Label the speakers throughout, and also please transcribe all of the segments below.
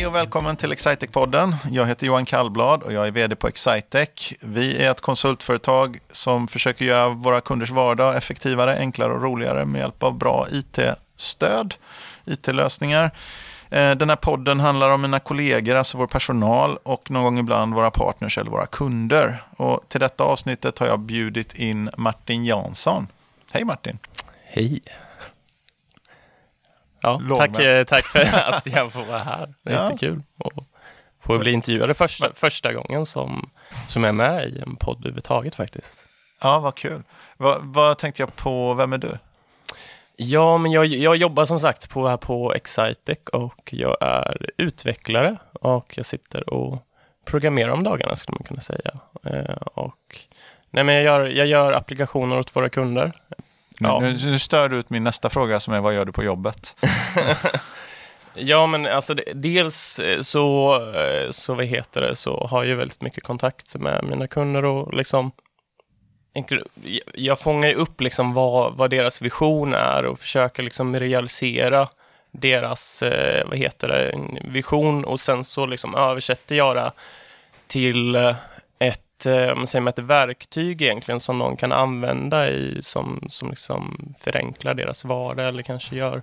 Speaker 1: Hej och välkommen till Excitec-podden. Jag heter Johan Kallblad och jag är vd på Excitec. Vi är ett konsultföretag som försöker göra våra kunders vardag effektivare, enklare och roligare med hjälp av bra IT-stöd, IT-lösningar. Eh, den här podden handlar om mina kollegor, alltså vår personal och någon gång ibland våra partners eller våra kunder. Och till detta avsnittet har jag bjudit in Martin Jansson. Hej Martin!
Speaker 2: Hej! Ja, tack, eh, tack för att jag får vara här. Det är ja. jättekul. Och får bli intervjuad första, första gången som, som jag är med i en podd överhuvudtaget faktiskt.
Speaker 1: Ja, vad kul. Vad, vad tänkte jag på, vem är du?
Speaker 2: Ja, men jag, jag jobbar som sagt på, här på Excitec och jag är utvecklare och jag sitter och programmerar om dagarna skulle man kunna säga. Eh, och, nej, men jag, gör, jag gör applikationer åt våra kunder.
Speaker 1: Ja. Nu, nu stör du ut min nästa fråga som är vad gör du på jobbet?
Speaker 2: ja, men alltså dels eh, så, eh, så, vad heter det, så har jag väldigt mycket kontakt med mina kunder och liksom jag fångar ju upp liksom vad, vad deras vision är och försöker liksom realisera deras, eh, vad heter det, vision och sen så liksom översätter jag det till eh, man säger, ett verktyg egentligen som de kan använda i som, som liksom förenklar deras vardag eller kanske gör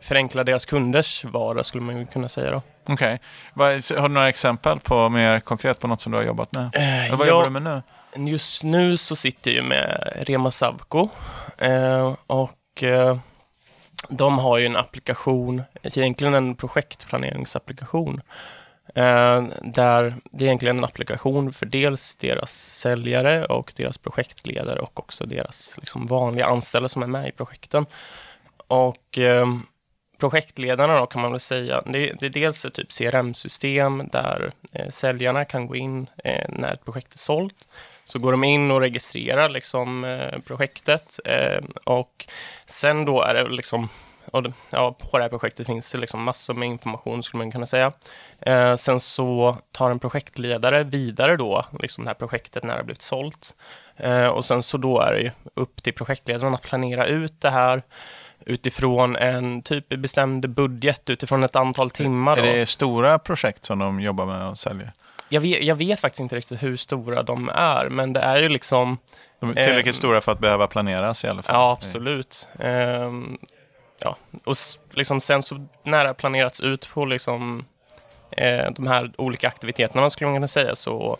Speaker 2: förenklar deras kunders vardag skulle man kunna säga då.
Speaker 1: Okej. Okay. Har du några exempel på mer konkret på något som du har jobbat med? Eh, vad
Speaker 2: ja,
Speaker 1: jobbar du med nu?
Speaker 2: Just nu så sitter jag med Rema Savco eh, och de har ju en applikation, egentligen en projektplaneringsapplikation Eh, där det är egentligen en applikation för dels deras säljare och deras projektledare och också deras liksom, vanliga anställda som är med i projekten. Och eh, projektledarna då kan man väl säga, det, det är dels ett typ CRM-system där eh, säljarna kan gå in eh, när ett projekt är sålt. Så går de in och registrerar liksom, eh, projektet eh, och sen då är det liksom och ja, på det här projektet finns det liksom massor med information skulle man kunna säga. Eh, sen så tar en projektledare vidare då, liksom det här projektet när det har blivit sålt. Eh, och sen så då är det ju upp till projektledaren att planera ut det här utifrån en typ bestämd budget, utifrån ett antal timmar. Är
Speaker 1: det stora projekt som de jobbar med och säljer?
Speaker 2: Jag vet, jag vet, faktiskt inte riktigt hur stora de är, men det är ju liksom...
Speaker 1: De är tillräckligt eh, stora för att behöva planeras i alla fall?
Speaker 2: Ja, absolut. Eh, ja, och liksom sen så när det har planerats ut på liksom, eh, de här olika aktiviteterna, skulle man kunna säga, så,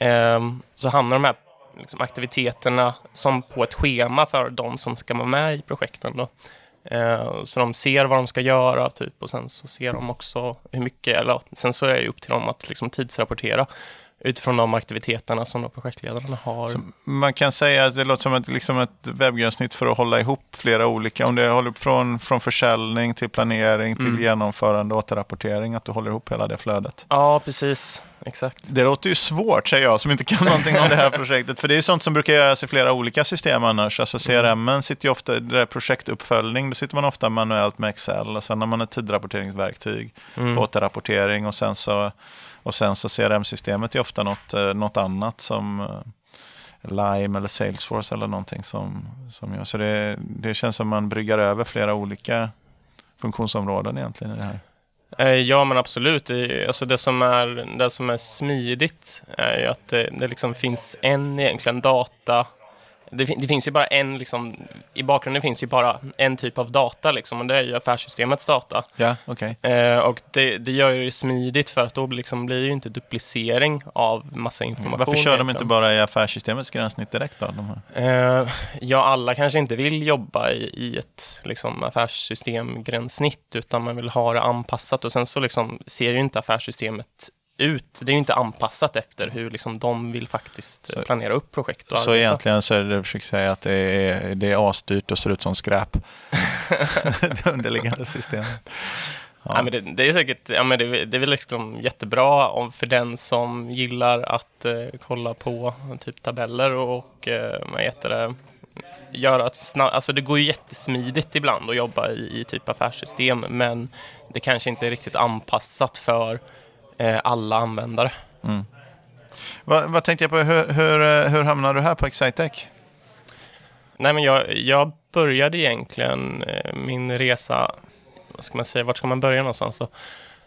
Speaker 2: eh, så hamnar de här liksom, aktiviteterna som på ett schema för de som ska vara med i projekten. Då. Eh, så de ser vad de ska göra, typ, och sen så ser de också hur mycket, eller sen så är det upp till dem att liksom, tidsrapportera utifrån de aktiviteterna som de projektledarna har. Så
Speaker 1: man kan säga att det låter som ett, liksom ett webbgränssnitt för att hålla ihop flera olika, om det håller från, från försäljning till planering till mm. genomförande och återrapportering, att du håller ihop hela det flödet.
Speaker 2: Ja, precis. Exakt.
Speaker 1: Det låter ju svårt, säger jag, som inte kan någonting om det här projektet. För det är sånt som brukar göras i flera olika system annars. Alltså CRM sitter ju ofta, det projektuppföljning, då sitter man ofta manuellt med Excel. Och sen har man ett tidrapporteringsverktyg mm. för återrapportering och sen så och sen så CRM-systemet är ofta något, eh, något annat som eh, Lime eller Salesforce eller någonting som, som gör. Så det, det känns som man bryggar över flera olika funktionsområden egentligen i det här.
Speaker 2: Eh, ja, men absolut. Alltså det, som är, det som är smidigt är ju att det, det liksom finns en egentligen data det, det, finns ju bara en, liksom, i bakgrunden finns ju bara en typ av data, liksom, och det är ju affärssystemets data.
Speaker 1: Ja, okay.
Speaker 2: Eh, och det, det gör ju det smidigt, för att då liksom blir det ju inte duplicering av massa information.
Speaker 1: Varför kör de inte bara i affärssystemets gränssnitt direkt då?
Speaker 2: Eh, ja, alla kanske inte vill jobba i, i ett liksom, affärssystemgränssnitt, utan man vill ha det anpassat, och sen så liksom, ser ju inte affärssystemet ut. Det är ju inte anpassat efter hur liksom de vill faktiskt så, planera upp projekt.
Speaker 1: Och så egentligen så är det, du försöker säga att det är, det är asdyrt och ser ut som skräp. det underliggande systemet.
Speaker 2: Ja. ja. men det, det, är säkert ja, men det, det är väl liksom jättebra om, för den som gillar att eh, kolla på typ tabeller och eh, vad heter det, göra att snabb, alltså det går ju jättesmidigt ibland att jobba i, i typ affärssystem, men det kanske inte är riktigt anpassat för alla användare. Mm.
Speaker 1: Vad, vad, tänkte jag på, hur, hur, eh, hur hamnade du här på Excitec?
Speaker 2: Nej, men jag, jag började egentligen eh, min resa, vad ska man säga, vart ska man börja någonstans då?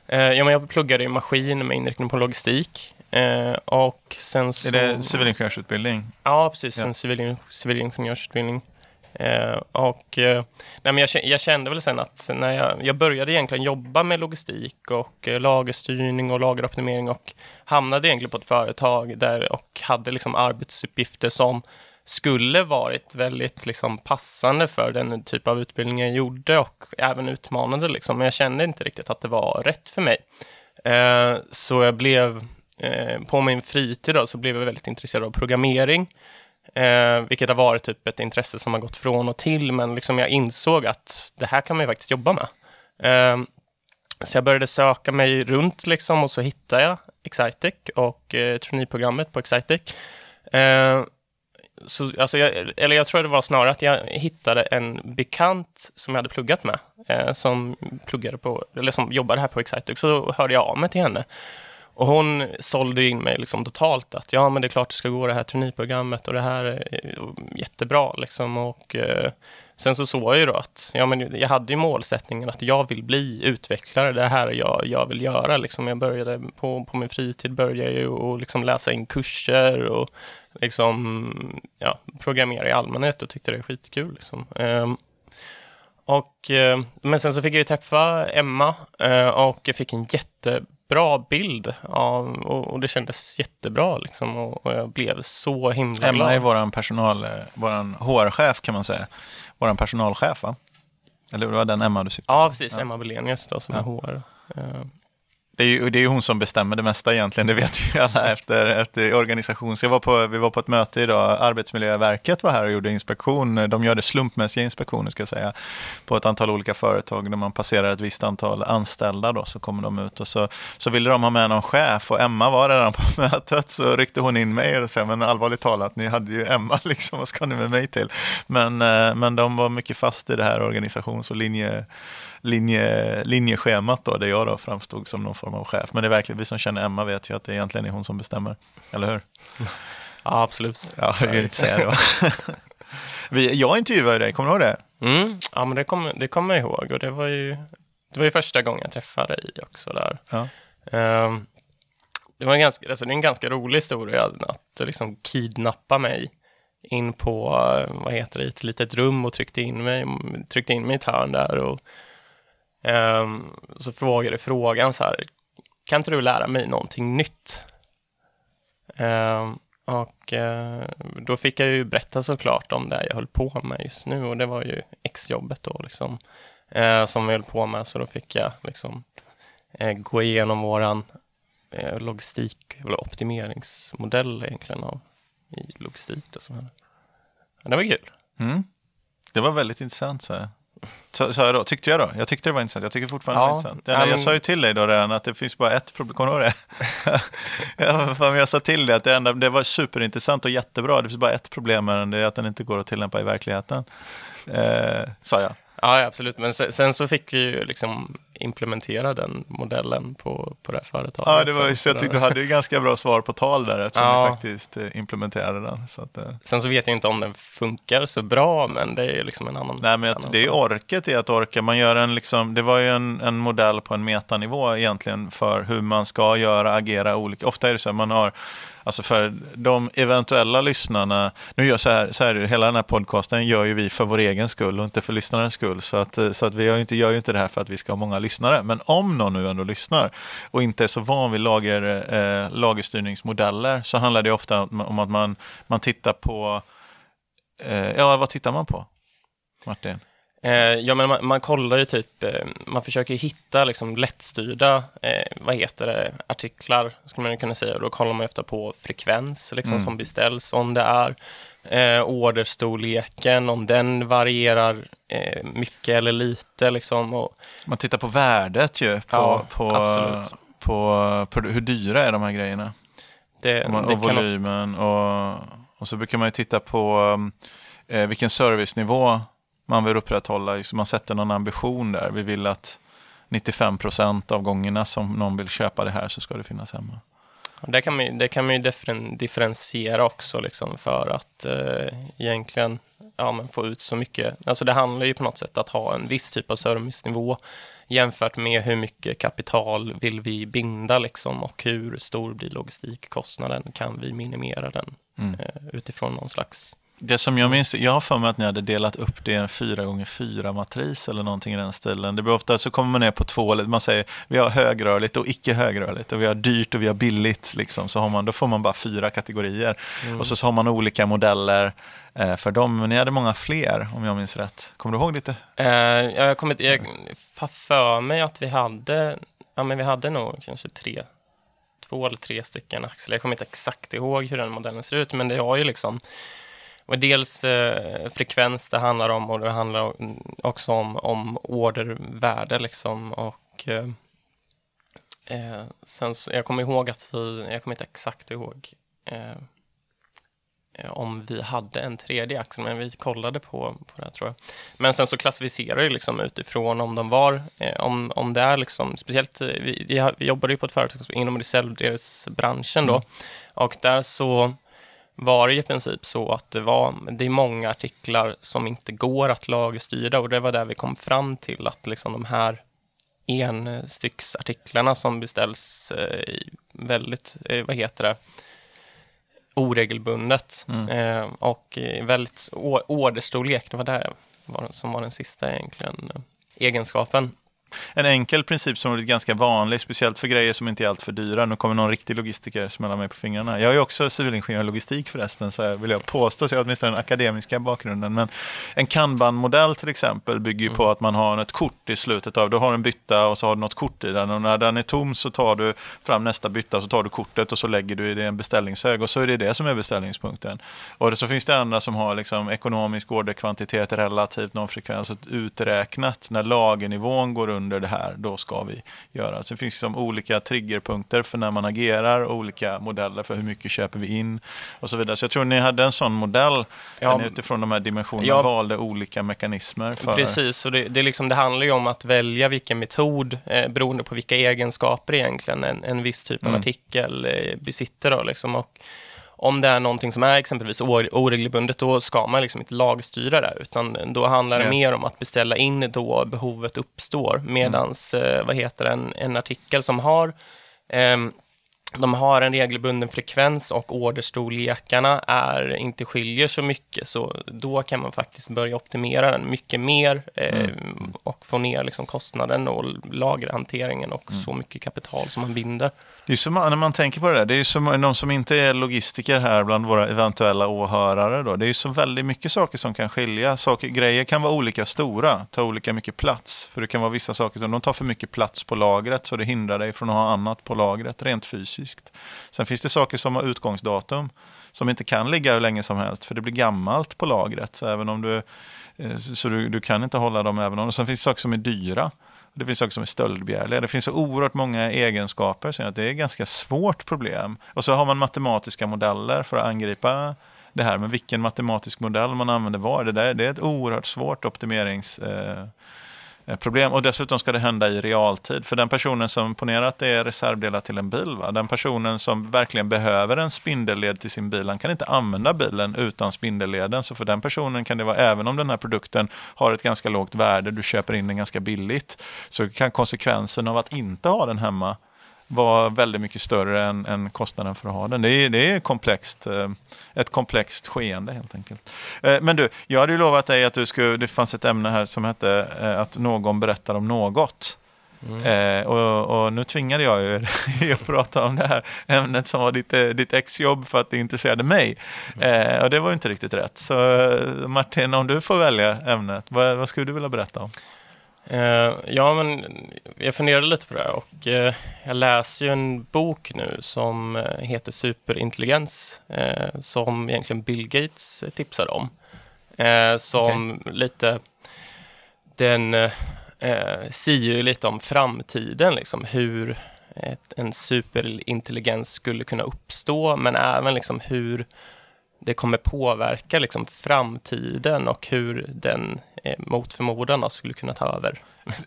Speaker 2: Eh, ja, men jag pluggade i maskin med inriktning på logistik. Eh, och sen så...
Speaker 1: Är det civilingenjörsutbildning?
Speaker 2: Ja, precis.
Speaker 1: Ja.
Speaker 2: En civil, civilingenjörsutbildning. Eh, och eh, nej, men jag, jag kände väl sen att när jag, jag började egentligen jobba med logistik och eh, lagerstyrning och lageroptimering och hamnade egentligen på ett företag där och hade liksom arbetsuppgifter som skulle varit väldigt liksom passande för den typ av utbildning jag gjorde och även utmanande liksom. Men jag kände inte riktigt att det var rätt för mig. Eh, så jag blev, eh, på min fritid då, så blev jag väldigt intresserad av programmering. Eh, vilket har varit typ ett intresse som har gått från och till, men liksom jag insåg att det här kan man ju faktiskt jobba med. Eh, så jag började söka mig runt liksom och så hittade jag Excitec och eh, traineeprogrammet på Excitec. Eh, så, alltså jag, eller jag tror det var snarare att jag hittade en bekant som jag hade pluggat med, eh, som, pluggade på, eller som jobbade här på Excitec, så hörde jag av mig till henne. Och hon sålde in mig liksom totalt att ja, men det är klart du ska gå det här traineeprogrammet och det här är eh, jättebra liksom. Och eh, sen så såg jag ju då att ja, men jag hade ju målsättningen att jag vill bli utvecklare. Det här är jag, jag vill göra liksom. Jag började på, på min fritid började jag ju och liksom läsa in kurser och liksom ja, programmera i allmänhet och tyckte det var skitkul liksom. Ehm, eh, och, men sen så fick jag ju träffa Emma eh, och jag fick en jätte jättebra bild av, och, och det kändes jättebra liksom och, och jag blev så himla
Speaker 1: Emma
Speaker 2: glad.
Speaker 1: är våran personal, eh, våran HR-chef kan man säga. Våran personalchef va? Eller det var den Emma du syftade
Speaker 2: Ja, precis. Emma Belenius då, som är HR.
Speaker 1: Det är ju det är ju hon som bestämmer det mesta egentligen, det vet vi alla efter, efter organisation. Så jag var på, vi var på ett möte idag, Arbetsmiljöverket var här och gjorde inspektion. De gör det slumpmässiga inspektioner ska jag säga, på ett antal olika företag. När man passerar ett visst antal anställda då, så kommer de ut och så, så ville de ha med någon chef och Emma var redan på mötet. Så ryckte hon in mig och sa, men allvarligt talat, ni hade ju Emma liksom, vad ska ni med mig till? Men, eh, men de var mycket fast i det här organisations och linje linje, linjeschemat då, där jag då framstod som någon form av chef. Men det är verkligen, vi som känner Emma vet ju att det egentligen är hon som bestämmer, eller hur?
Speaker 2: ja, absolut.
Speaker 1: Ja, jag vill inte säga det vi, jag intervjuade dig, kommer du ihåg det?
Speaker 2: Mm, ja, men det kommer det kommer jag ihåg och det var ju, det var ju första gången jag träffade dig också där.
Speaker 1: Ja.
Speaker 2: Ehm, det, var en ganska, alltså det är en ganska rolig historia att liksom kidnappa mig in på, vad heter det, ett litet rum och tryckte in mig, tryckte in mig i ett hörn där och Ehm, så frågade frågan så här, kan inte du lära mig någonting nytt? Ehm, och eh, då fick jag ju berätta såklart om det jag höll på med just nu och det var ju exjobbet då liksom eh, som vi höll på med så då fick jag liksom eh, gå igenom våran logistik eller optimeringsmodell egentligen av i logistik. Det, som hände. Men det var kul.
Speaker 1: Mm. Det var väldigt intressant, så jag. Så, sa jag då, tyckte jag då? Jag tyckte det var intressant. Jag tycker fortfarande
Speaker 2: Ja,
Speaker 1: det var intressant. Det enda,
Speaker 2: ja, men-
Speaker 1: Jag sa ju till dig då redan att det finns bara ett problem. Kommer du ihåg det? ja, fan, jag sa till dig att det, enda, det var superintressant och jättebra. Det finns bara ett problem med den, det är att den inte går att tillämpa i verkligheten. Eh, sa jag.
Speaker 2: Ja, ja, absolut. Men sen, sen så fick vi ju liksom implementera den modellen på, på det här företaget.
Speaker 1: Ja, det var, så jag tyckte du hade ju ganska bra svar på tal där eftersom
Speaker 2: Ja.
Speaker 1: vi faktiskt eh, implementerade den. Så att, eh,
Speaker 2: Sen så vet jag inte om den funkar så bra, men det är ju liksom en annan...
Speaker 1: Nej, men
Speaker 2: annan
Speaker 1: det är orket i att orka. Man gör en, liksom, det var ju en, en modell på en metanivå egentligen för hur man ska göra, agera olika. Ofta är det så att man har, alltså för de eventuella lyssnarna, nu gör så här, så här hela den här podcasten gör ju vi för vår egen skull och inte för lyssnarens skull. Så att, eh, så att vi gör ju inte, gör ju inte det här för att vi ska ha många lyssnare. Men om någon nu ändå lyssnar och inte är så van vid lager, eh, lagerstyrningsmodeller så handlar det ofta om om att man, man tittar på, eh, ja vad tittar man på? Martin?
Speaker 2: Eh, ja, men man, man kollar ju typ, eh, man försöker hitta liksom lättstyrda, eh, vad heter det, artiklar, skulle man kunna säga. Då kollar man ofta på frekvens liksom,
Speaker 1: Mm.
Speaker 2: som beställs, om det är eh, orderstorleken, om den varierar eh, mycket eller lite. Liksom, och,
Speaker 1: Man tittar på värdet ju, på,
Speaker 2: Ja,
Speaker 1: på, på, på, hur dyra är de här grejerna.
Speaker 2: det,
Speaker 1: Och, man, och
Speaker 2: kan-
Speaker 1: volymen och, och så brukar man ju titta på um, eh, vilken servicenivå man vill upprätthålla. Just Man sätter någon ambition där. Vi vill att 95 procent av gångerna som någon vill köpa det här så ska det finnas hemma.
Speaker 2: det, kan man, det kan man ju differentiera också liksom för att eh, egentligen ja, men få ut så mycket. Alltså det handlar ju på något sätt att ha en viss typ av servicenivå jämfört med hur mycket kapital vill vi binda liksom och hur stor blir logistikkostnaden? Kan vi minimera den mm. eh, utifrån någon slags
Speaker 1: det som jag minns, jag har för mig att ni hade delat upp det i en 4x4-matris eller någonting i den stilen. Det blir ofta så kommer man ner på två, man säger vi har högrörligt och icke högrörligt och vi har dyrt och vi har billigt. Liksom. Så har man, då får man bara fyra kategorier. Mm. Och så, så har man olika modeller eh, för dem. Men ni hade många fler om jag minns rätt. Kommer du ihåg lite?
Speaker 2: Eh, jag kommer jag för mig att vi hade, ja men vi hade nog kanske tre två eller tre stycken axlar. Jag kommer inte exakt ihåg hur den modellen ser ut, men det har ju liksom och dels eh, frekvens det handlar om och det handlar också om, om ordervärde liksom och eh, eh, sen så, jag kommer ihåg att vi, jag kommer inte exakt ihåg eh, om vi hade en tredje axel, men vi kollade på, på det tror jag. Men sen så klassificerar vi liksom utifrån om de var, eh, om, om det är liksom, speciellt, eh, vi, vi jobbade ju på ett företag inom reservdelsbranschen då, mm. och där så var det i princip så att det, var, det är många artiklar som inte går att lagerstyra och det var där vi kom fram till att liksom de här enstycksartiklarna som beställs eh, väldigt, eh, vad heter det, oregelbundet mm. eh, och väldigt orderstorlek, det var det som var den sista egentligen egenskapen
Speaker 1: en enkel princip som är ganska vanlig, speciellt för grejer som inte är alltför dyra. Nu kommer någon riktig logistiker smälla mig på fingrarna. Jag är också civilingenjör logistik förresten, så vill jag påstå, så jag har åtminstone den akademiska bakgrunden. Men en kanban-modell till exempel bygger ju mm. på att man har ett kort i slutet av, du har en bytta och så har du något kort i den och när den är tom så tar du fram nästa bytta så tar du kortet och så lägger du i det en beställningshög och så är det det som är beställningspunkten. Och så finns det andra som har liksom ekonomisk orderkvantitet relativt någon frekvens uträknat när lagernivån går under under det här, då ska vi göra. Sen finns det som olika triggerpunkter för när man agerar, och olika modeller för hur mycket köper vi in och så vidare. Så jag tror ni hade en sån modell, ja, ni utifrån de här dimensionerna ja, valde olika mekanismer. För...
Speaker 2: Precis, och det, det, liksom, det handlar ju om att välja vilken metod eh, beroende på vilka egenskaper egentligen en, en viss typ av mm. artikel eh, besitter. Då, liksom, och, om det är någonting som är exempelvis oregelbundet, då ska man liksom inte lagstyra det, utan då handlar det yeah. mer om att beställa in då behovet uppstår, medans, mm. eh, vad heter en, en artikel som har eh, de har en regelbunden frekvens och orderstorlekarna är, inte skiljer så mycket, så då kan man faktiskt börja optimera den mycket mer eh, mm. och få ner liksom kostnaden och lagerhanteringen och mm. så mycket kapital som man binder.
Speaker 1: Det är som, när man tänker på det där, det är som de som inte är logistiker här bland våra eventuella åhörare. Då, det är så väldigt mycket saker som kan skilja. Saker, grejer kan vara olika stora, ta olika mycket plats. För det kan vara vissa saker som de tar för mycket plats på lagret så det hindrar dig från att ha annat på lagret rent fysiskt. Sen finns det saker som har utgångsdatum som inte kan ligga hur länge som helst för det blir gammalt på lagret. Så även om du, eh, så du, du kan inte hålla dem även om... Sen finns det saker som är dyra. Det finns saker som är stöldbegärliga. Det finns så oerhört många egenskaper så att det är ett ganska svårt problem. Och så har man matematiska modeller för att angripa det här. Men vilken matematisk modell man använder var, det, där, det är ett oerhört svårt optimerings... Eh, Eh, problem. Och dessutom ska det hända i realtid. För den personen som, ponera att det är reservdelar till en bil, va? den personen som verkligen behöver en spindelled till sin bil, han kan inte använda bilen utan spindelleden. Så för den personen kan det vara, även om den här produkten har ett ganska lågt värde, du köper in den ganska billigt, så kan konsekvensen av att inte ha den hemma var väldigt mycket större än, än kostnaden för att ha den. Det är, det är komplext, eh, ett komplext skeende helt enkelt. Eh, men du, jag hade ju lovat dig att du skulle, det fanns ett ämne här som hette eh, att någon berättar om något. Mm. Eh, och, och, nu tvingade jag ju att prata om det här ämnet som var ditt, ditt exjobb för att det intresserade mig. Eh, och det var ju inte riktigt rätt. Så Martin, om du får välja ämnet, vad, vad skulle du vilja berätta om?
Speaker 2: Uh, ja, men jag funderade lite på det och uh, jag läser ju en bok nu som uh, heter Superintelligens som egentligen Bill Gates tipsade om. som okay. lite, den uh, säger ju lite om framtiden, liksom hur ett, en superintelligens skulle kunna uppstå, men även liksom hur det kommer påverka liksom framtiden och hur den eh, mot förmodan skulle kunna ta över.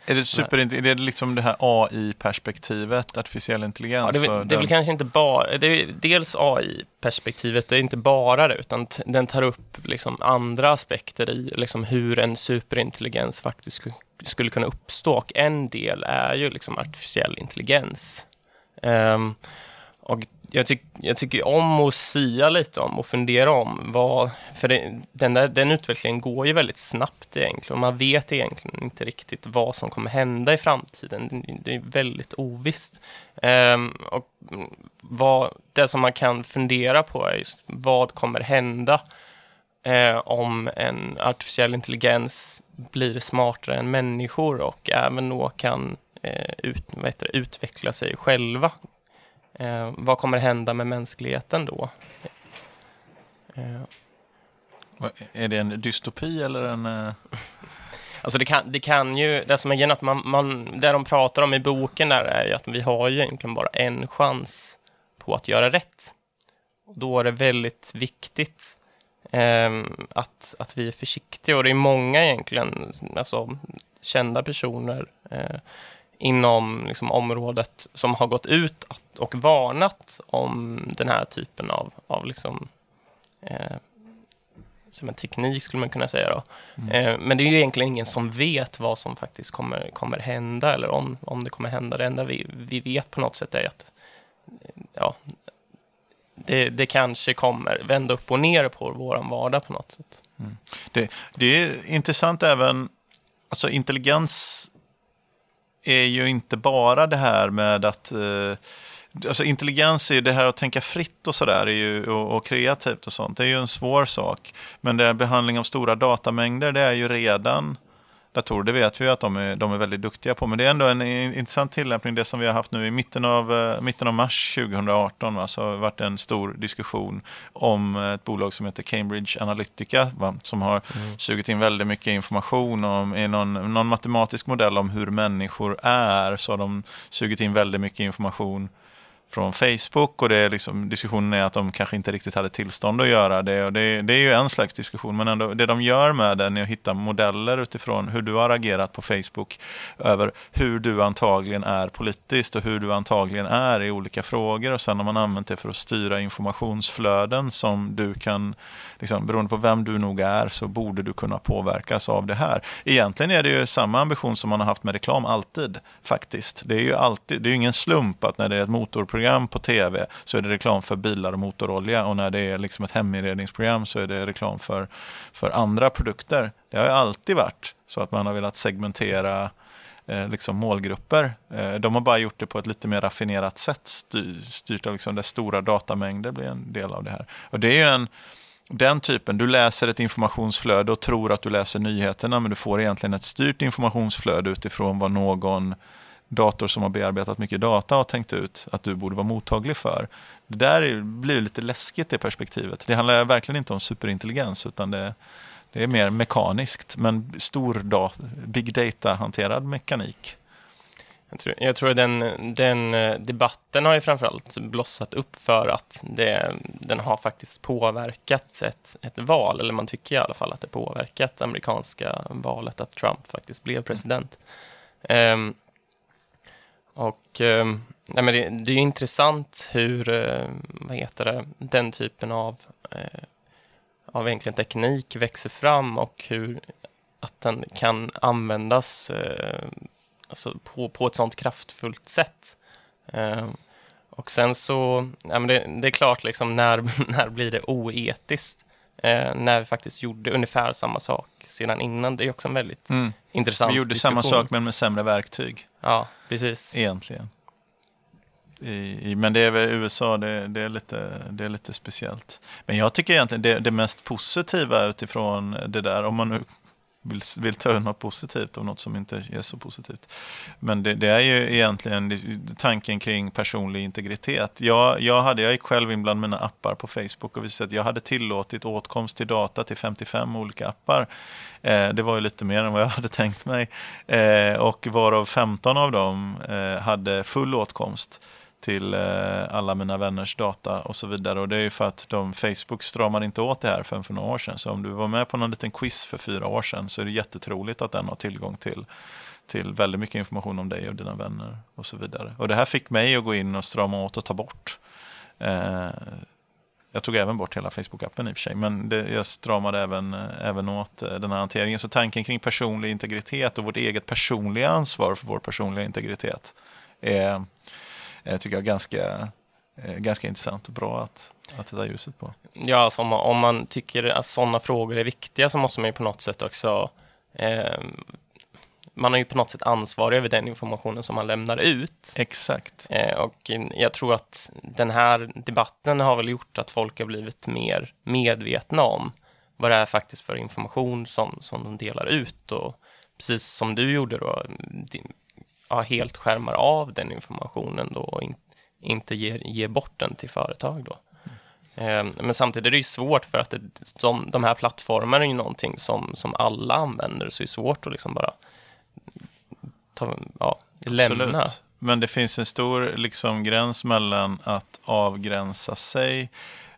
Speaker 1: Är det, super, är det liksom det här AI-perspektivet, artificiell intelligens?
Speaker 2: Ja, det, är, det är väl kanske inte bara, det är dels AI-perspektivet, det är inte bara det, utan den tar upp liksom andra aspekter i liksom hur en superintelligens faktiskt skulle, skulle kunna uppstå. Och en del är ju liksom artificiell intelligens. Um, och jag, tyck, jag tycker om att sia lite om och fundera om vad... För det, den, där, den utvecklingen går ju väldigt snabbt egentligen. Man vet egentligen inte riktigt vad som kommer hända i framtiden. Det är väldigt ovisst. Um, och vad, det som man kan fundera på är just vad kommer hända uh, om en artificiell intelligens blir smartare än människor och även då kan eh, ut, det, utveckla sig själva Eh, vad kommer hända med mänskligheten då?
Speaker 1: Eh. Är det en dystopi eller en... Eh...
Speaker 2: Alltså det kan, det kan ju, det som är grejen att man, man, det de pratar om i boken där är ju att vi har ju egentligen bara en chans på att göra rätt. Och då är det väldigt viktigt eh, att, att vi är försiktiga och det är många egentligen, alltså kända personer eh, inom liksom, området som har gått ut och varnat om den här typen av, av liksom, eh, som en teknik skulle man kunna säga. Då. Mm. Eh, men det är ju egentligen ingen som vet vad som faktiskt kommer, kommer hända eller om, om det kommer hända. Det enda vi, vi vet på något sätt är att ja, det, det kanske kommer vända upp och ner på vår vardag på något sätt. Mm.
Speaker 1: Det, det är intressant även, alltså intelligens är ju inte bara det här med att eh, Alltså intelligens är ju det här att tänka fritt och sådär och, och kreativt och sånt. Det är ju en svår sak. Men det behandling av stora datamängder det är ju redan datorer, det vet vi att de är, de är väldigt duktiga på. Men det är ändå en intressant tillämpning, det som vi har haft nu i mitten av, uh, mitten av mars 2018. Va, så har det varit en stor diskussion om ett bolag som heter Cambridge Analytica, va, som har mm. sugit in väldigt mycket information om, i någon, någon matematisk modell om hur människor är. Så har de sugit in väldigt mycket information från Facebook och det är liksom, diskussionen är att de kanske inte riktigt hade tillstånd att göra det. Och det, det är ju en slags diskussion, men ändå, det de gör med den är att hitta modeller utifrån hur du har agerat på Facebook över hur du antagligen är politiskt och hur du antagligen är i olika frågor. Och sen har man använt det för att styra informationsflöden som du kan, liksom, beroende på vem du nog är, så borde du kunna påverkas av det här. Egentligen är det ju samma ambition som man har haft med reklam alltid, faktiskt. Det är ju alltid, det är ingen slump att när det är ett motorprogram program på tv så är det reklam för bilar och motorolja och när det är liksom ett heminredningsprogram så är det reklam för, för andra produkter. Det har ju alltid varit så att man har velat segmentera eh, liksom målgrupper. Eh, de har bara gjort det på ett lite mer raffinerat sätt, styr, styrt av liksom där stora datamängder blir en del av det här. Och det är ju en den typen, du läser ett informationsflöde och tror att du läser nyheterna men du får egentligen ett styrt informationsflöde utifrån vad någon dator som har bearbetat mycket data har tänkt ut att du borde vara mottaglig för. Det där blir lite läskigt det perspektivet. Det handlar verkligen inte om superintelligens utan det, det är mer mekaniskt men stor data, big data-hanterad mekanik.
Speaker 2: Jag tror, jag tror den, den eh, debatten har ju framförallt blossat upp för att det, den har faktiskt påverkat ett, ett val, eller man tycker i alla fall att det påverkat amerikanska valet, att Trump faktiskt blev president. Mm. Um, och eh, nej, men det, det, är intressant hur, eh, vad heter det, den typen av, eh, av egentligen teknik växer fram och hur att den kan användas eh, alltså på, på ett sånt kraftfullt sätt. Eh, och sen så, ja, men det, det, är klart, liksom, när, när blir det oetiskt? Eh, när vi faktiskt gjorde ungefär samma sak sedan innan. Det är också en väldigt mm. intressant
Speaker 1: Vi gjorde
Speaker 2: diskussion.
Speaker 1: samma sak men med sämre verktyg.
Speaker 2: Ja, precis.
Speaker 1: Egentligen. I, i, men det är väl USA, det, det, är lite, det är lite speciellt. Men jag tycker egentligen det, det mest positiva utifrån det där, om man nu vill, vill ta ut något positivt av något som inte är så positivt. Men det, det är ju egentligen tanken kring personlig integritet. Jag, jag, hade, jag gick själv in bland mina appar på Facebook och visade att jag hade tillåtit åtkomst till data till 55 olika appar. Eh, det var ju lite mer än vad jag hade tänkt mig. Eh, och varav 15 av dem eh, hade full åtkomst till eh, alla mina vänners data och så vidare. Och det är ju för att de, Facebook stramar inte åt det här förrän för några år sedan. Så om du var med på någon liten quiz för fyra år sedan så är det jättetroligt att den har tillgång till till väldigt mycket information om dig och dina vänner och så vidare. Och det här fick mig att gå in och strama åt och ta bort. Eh, jag tog även bort hela Facebook-appen i och för sig, men det, jag stramade även, eh, även åt eh, den här hanteringen. Så tanken kring personlig integritet och vårt eget personliga ansvar för vår personliga integritet är, är tycker jag, ganska, ganska intressant och bra att, att sätta ljuset på.
Speaker 2: Ja, alltså om, om man tycker att sådana frågor är viktiga så måste man ju på något sätt också eh, man har ju på något sätt ansvar över den informationen som man lämnar ut.
Speaker 1: Exakt.
Speaker 2: Eh, och jag tror att den här debatten har väl gjort att folk har blivit mer medvetna om vad det är faktiskt för information som, som de delar ut och precis som du gjorde då, ja, helt skärmar av den informationen då och in, inte ger, ger bort den till företag då. Mm. Men samtidigt är det ju svårt för att det, de, de här plattformarna är ju någonting som, som alla använder, så det är svårt att liksom bara ta, ja, lämna. Absolut.
Speaker 1: Men det finns en stor liksom, gräns mellan att avgränsa sig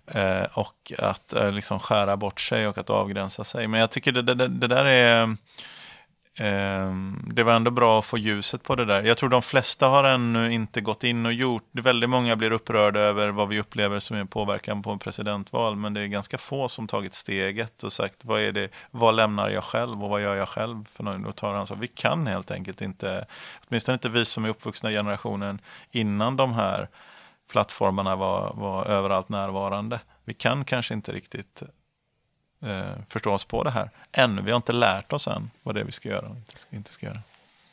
Speaker 1: eh, och att eh, liksom, skära bort sig och att avgränsa sig. Men jag tycker det, det, det där är Ehm, det var ändå bra att få ljuset på det där. Jag tror de flesta har ännu inte gått in och gjort. Väldigt många blir upprörda över vad vi upplever som är påverkan på presidentval, men det är ganska få som tagit steget och sagt vad, är det, vad lämnar jag själv och vad gör jag själv för någon och tar ansvar. Vi kan helt enkelt inte, åtminstone inte vi som är uppvuxna generationen innan de här plattformarna var, var överallt närvarande. Vi kan kanske inte riktigt eh, förstå oss på det här ännu. Vi har inte lärt oss än vad det är vi ska göra och inte ska, inte ska göra.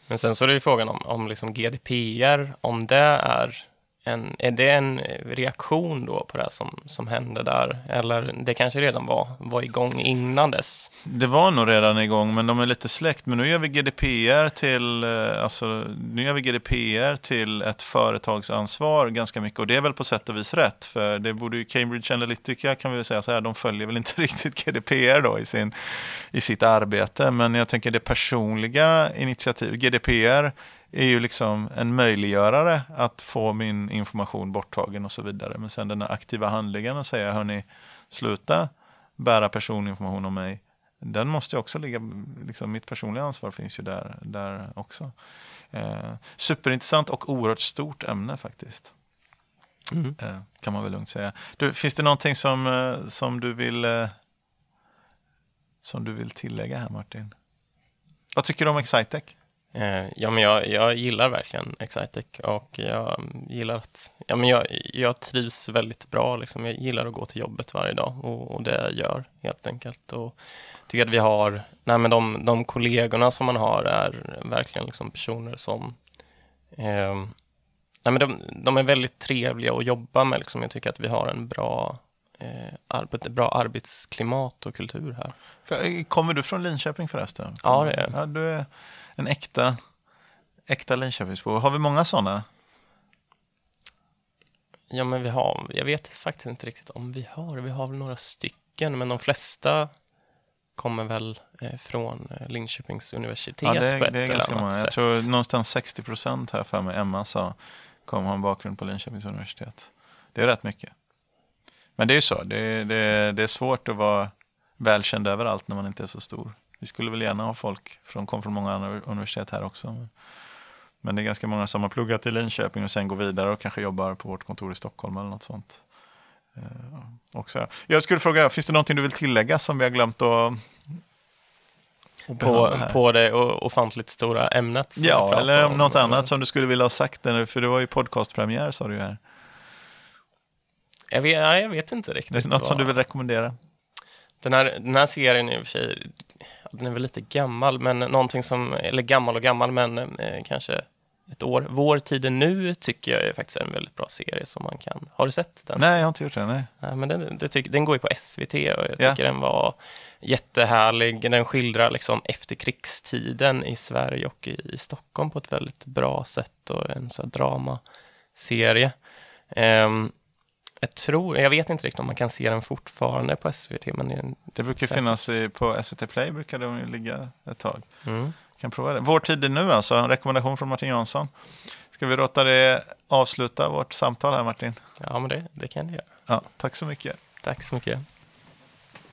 Speaker 2: Men sen så är det ju frågan om, om liksom GDPR, om det är en, är det en reaktion då på det som, som hände där? Eller det kanske redan var, var igång innan dess?
Speaker 1: Det var nog redan igång, men de är lite släkt. Men nu gör vi GDPR till, eh, alltså, nu gör vi GDPR till ett företagsansvar ganska mycket. Och det är väl på sätt och vis rätt. För det borde ju Cambridge Analytica kan vi väl säga så här, de följer väl inte riktigt GDPR då i, sin, i sitt arbete. Men jag tänker det personliga initiativet, GDPR är ju liksom en möjliggörare att få min information borttagen och så vidare. Men sen den här aktiva handlingen och säga, hörni, sluta bära personinformation om mig. Den måste ju också ligga, liksom mitt personliga ansvar finns ju där, där också. Eh, superintressant och oerhört stort ämne faktiskt. Mm. Eh, kan man väl lugnt säga. Du, finns det någonting som, eh, som, du vill, eh, som du vill tillägga här Martin? Vad tycker du om Excitec?
Speaker 2: Eh, ja, men jag, jag gillar verkligen Excitec och jag gillar att, ja, men jag, jag trivs väldigt bra. Liksom. Jag gillar att gå till jobbet varje dag och, och det jag gör helt enkelt. Och tycker att vi har, nej, men de, de kollegorna som man har är verkligen liksom personer som eh, nej, men de, de, är väldigt trevliga att jobba med. Liksom. Jag tycker att vi har en bra eh, bra arbetsklimat och kultur här.
Speaker 1: Kommer du från Linköping förresten?
Speaker 2: Ja, det är
Speaker 1: ja, du är en äkta, äkta Linköpingsbo. Har vi många sådana?
Speaker 2: Ja, men vi har, jag vet faktiskt inte riktigt om vi har, vi har väl några stycken, men de flesta kommer väl eh, från eh, Linköpings universitet ja,
Speaker 1: det
Speaker 2: är, på ett
Speaker 1: det är ganska många. Jag tror någonstans 60 procent här för mig, Emma sa, kommer ha en bakgrund på Linköpings universitet. Det är rätt mycket. Men det är ju så, det, det, det är svårt att vara välkänd överallt när man inte är så stor. Vi skulle väl gärna ha folk som kom från många andra universitet här också. Men det är ganska många som har pluggat i Linköping och sen går vidare och kanske jobbar på vårt kontor i Stockholm eller något sånt. Eh, också. Jag skulle fråga, finns det någonting du vill tillägga som vi har glömt att
Speaker 2: på, på det ofantligt stora ämnet?
Speaker 1: Ja, eller om något annat som du skulle vilja ha sagt, för det var ju podcastpremiär sa du ju här.
Speaker 2: Jag vet, jag vet inte riktigt. Det
Speaker 1: är något vad... som du vill rekommendera?
Speaker 2: Den här, den här serien i och för sig, den är väl lite gammal, men någonting som, eller gammal och gammal, men eh, kanske ett år. Vår tid är nu tycker jag är faktiskt en väldigt bra serie som man kan... Har du sett den?
Speaker 1: Nej, jag har inte gjort det. Nej.
Speaker 2: Ja, men den, det tyck, den går ju på SVT och jag tycker yeah. den var jättehärlig. Den skildrar liksom efterkrigstiden i Sverige och i, i Stockholm på ett väldigt bra sätt och en så dramaserie. Um, jag tror, jag vet inte riktigt om man kan se den fortfarande på SVT. Men det,
Speaker 1: det brukar säkert. finnas i, på SVT Play, brukar de ligga ett tag. Mm. Kan prova det. Vår tid är nu alltså, en rekommendation från Martin Jansson. Ska vi låta det avsluta vårt samtal här Martin?
Speaker 2: Ja, men det, det kan det göra.
Speaker 1: Ja, tack så mycket.
Speaker 2: Tack så mycket.